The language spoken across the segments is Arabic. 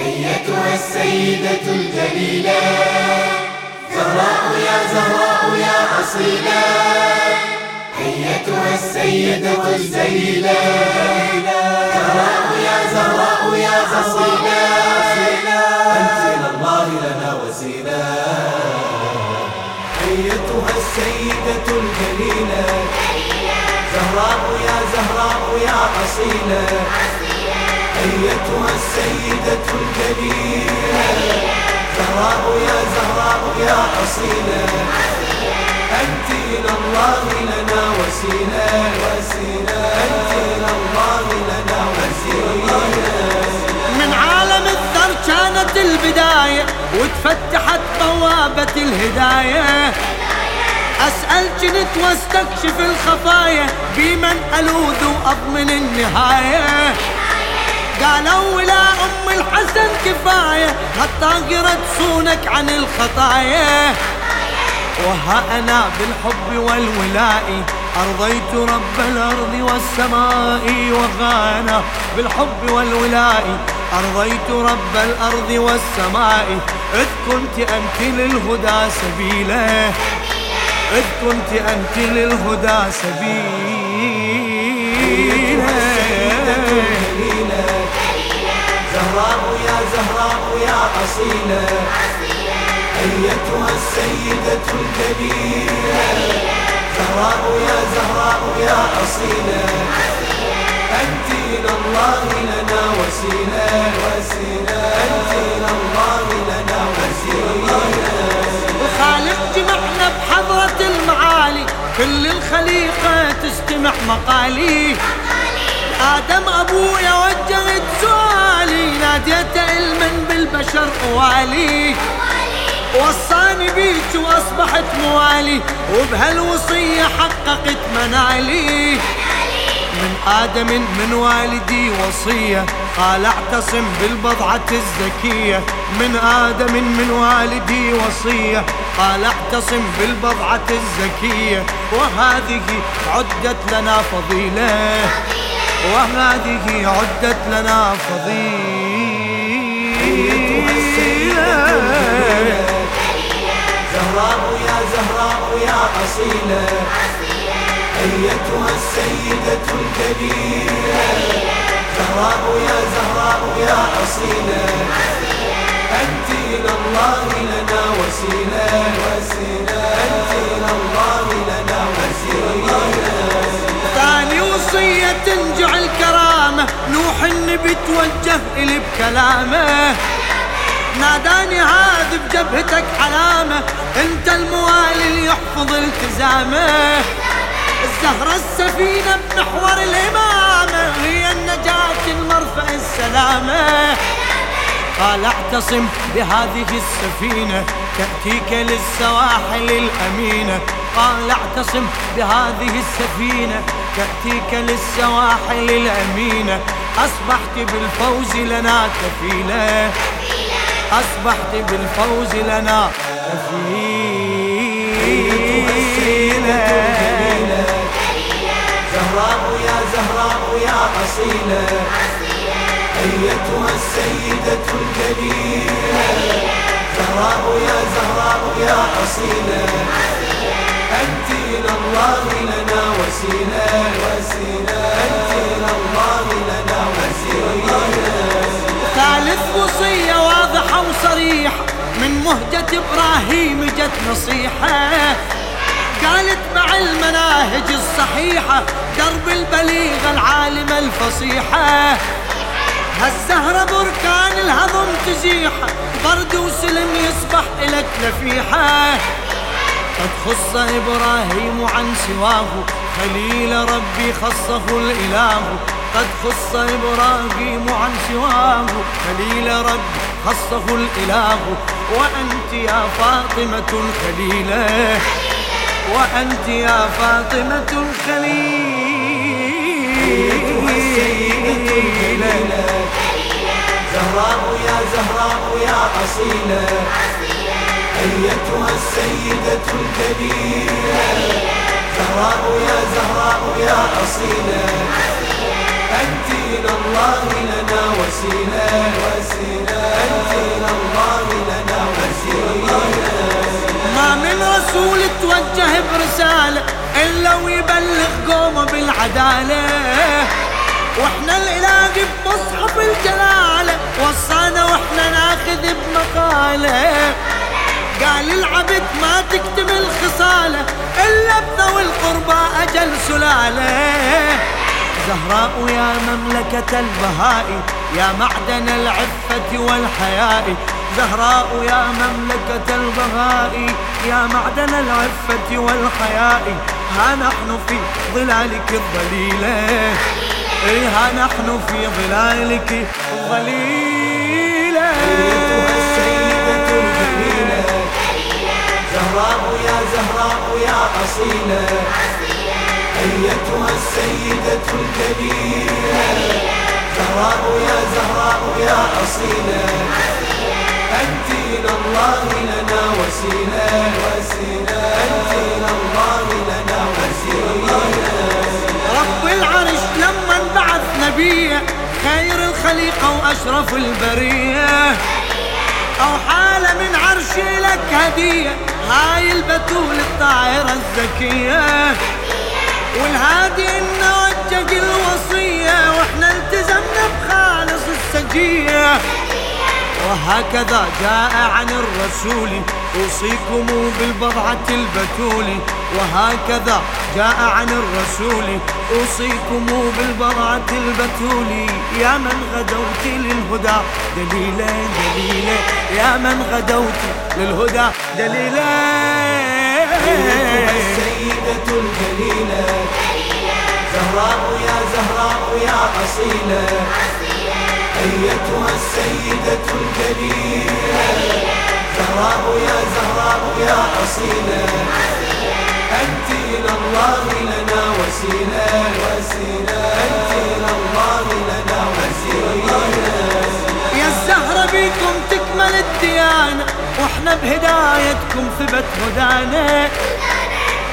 أيتها السيدة الجليلة. زهراء يا زهراء يا أصيلة. أيتها السيدة الجليلة. زهراء يا زهراء يا أصيلة. أنت الله لنا وسيلة. أيتها السيدة الجليلة. زهراء يا زهراء يا أصيلة. أيتها السيدة الجليلة زهراء يا زهراء يا أصيلة أنت إلى الله لنا وسيلة. وسيلة أنت إلى الله لنا وسيلة. من عالم الذر كانت البداية وتفتحت بوابة الهداية. أسأل جنت واستكشف الخفايا بمن ألوذ وأضمن النهاية. قالوا ولا أم الحسن كفاية هالطاقرة تصونك عن الخطايا. وها أنا بالحب والولاء أرضيت رب الأرض والسماء وغانا. بالحب والولاء أرضيت رب الأرض والسماء. إذ كنت أنت للهدى سبيله إذ كنت أنت للهدى سبيله زهراء يا زهراء يا أصيلة أيتها السيدة الجليلة زهراء يا زهراء يا أصيلة أنت إلى الله لنا وسيلة. وسيلة أنت إلى الله لنا وسيلة. وخالق جمعنا بحضرة المعالي. كل الخليقة تستمع مقالي. آدم أبويا وجهت سؤالي ناديت علما بالبشر والي وصاني بيك وأصبحت موالي وبهالوصية حققت منالي. من آدم من والدي وصية قال اعتصم بالبضعة الزكية. من آدم من والدي وصية قال اعتصم بالبضعة الزكية. وهذه عدت لنا فضيلة. وهذه عدت لنا فضيلة. زهراء يا زهراء يا أصيلة. أيتها السيدة الجليلة زهراء يا زهراء يا أصيلة. أنت إلى الله لنا وسيلة. وسيلة. وصية تنجع الكرامة نوح النبي توجه إلي بكلامه. ناداني هذا بجبهتك علامة أنت الموالي اللي يحفظ التزامه. الزهرة السفينة بمحور الإمامة هي النجاة المرفأ السلامة. قال اعتصم بهذه السفينة تأتيك للسواحل الأمينة. قال اعتصم بهذه السفينة تأتيك للسواحل الأمينة. أصبحت بالفوز لنا كفيلة. أصبحت بالفوز لنا كفيلة. زهراء يا زهراء يا أصيلة. أيتها السيدة الجليلة. زهراء يا زهراء يا أصيلة. أنت إلى الله لنا وسيلة. وسيلة أنت إلى الله لنا وسيلة ثالث وصية واضحة وصريحة. من مهجة إبراهيم جت نصيحة. قالت مع المناهج الصحيحة درب البليغة العالمة الفصيحة. هالزهرة بركان الهضم تزيحة. برد وسلم يصبح إلك نفيحة. قد خص إبراهيم عن سواه خليل ربي خصه الإله. قد خص إبراهيم عن سواه خليل ربي خصه الإله. وأنت يا فاطمة الخليلة وأنت يا فاطمة الخليلة. زهراء يا زهراء يا أصيلة. أيتها السيدة الكبيرة. زهراء يا زهراء يا أصيلة. أنت إلى الله لنا وسيلة. وسيلة أنت إلى الله لنا وسيلة. ما من رسول توجه برسالة إلا ويبلغ قومه بالعدالة. وإحنا الإله بمصحف الجلالة. وصانا وإحنا ناخذ بمقام العبد ما تكتمل خصاله إلا بذوي القربى أجل سلالة. زهراء يا مملكة البهاء يا معدن العفة والحياء. زهراء يا مملكة البهاء يا معدن العفة والحياء. ها نحن في ظلالك الظليلة. ها نحن في ظلالك الظليلة. يا زهراء يا أصيلة أيتها السيدة الجميلة زهراء يا زهراء يا أصيلة أنت إلى الله لنا وسيلة. وسيلة أنت إلى الله لنا وسيلة. رب العرش لما نبيه خير الخليقة وأشرف البرية. أو حالة من عرشي لك هدية. هاي البتول الطائرة الذكية. والهادي إنه الوصية. وإحنا التزمنا بخالص السجية. وهكذا جاء عن الرسول. أوصيكم بالبضعة البتول. وهكذا جاء عن الرسول. أوصيكم بالبضعة البتول. يا من غدوت للهدى. دليلا دليلا يا من غدوت للهدى. دليلا السيدة الجليلة. زهراء يا زهراء يا أصيلة. أيتها السيدة الجليلة زهراء يا زهراء يا أصيلة أنت إلى الله لنا وسيلة. وسيلة أنت إلى الله لنا وسيلة. يا الزهرة بيكم تكمل الديانة وإحنا بهدايتكم ثبت هدانا.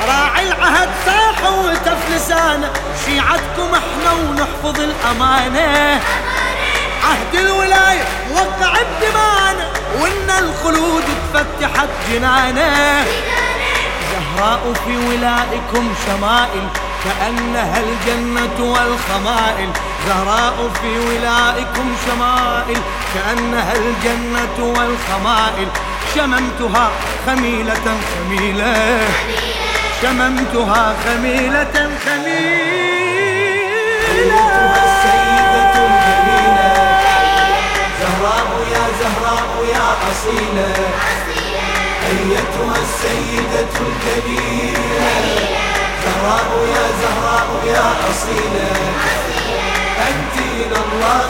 راعي العهد صاح وتف لسانه شيعتكم إحنا ونحفظ الأمانة. عهد الولاية وقع بدمانا وإن الخلود اتفتحت جنانه. زهراء في ولائكم شمائل كأنها الجنة والخمائل. زهراء في ولائكم شمائل كأنها الجنة والخمائل. شممتها خميلة خميلة. شممتها خميلة أيتها يا أصيلة أيتها السيدة الجميلة زهراء يا زهراء يا أصيلة. أنت إلى الله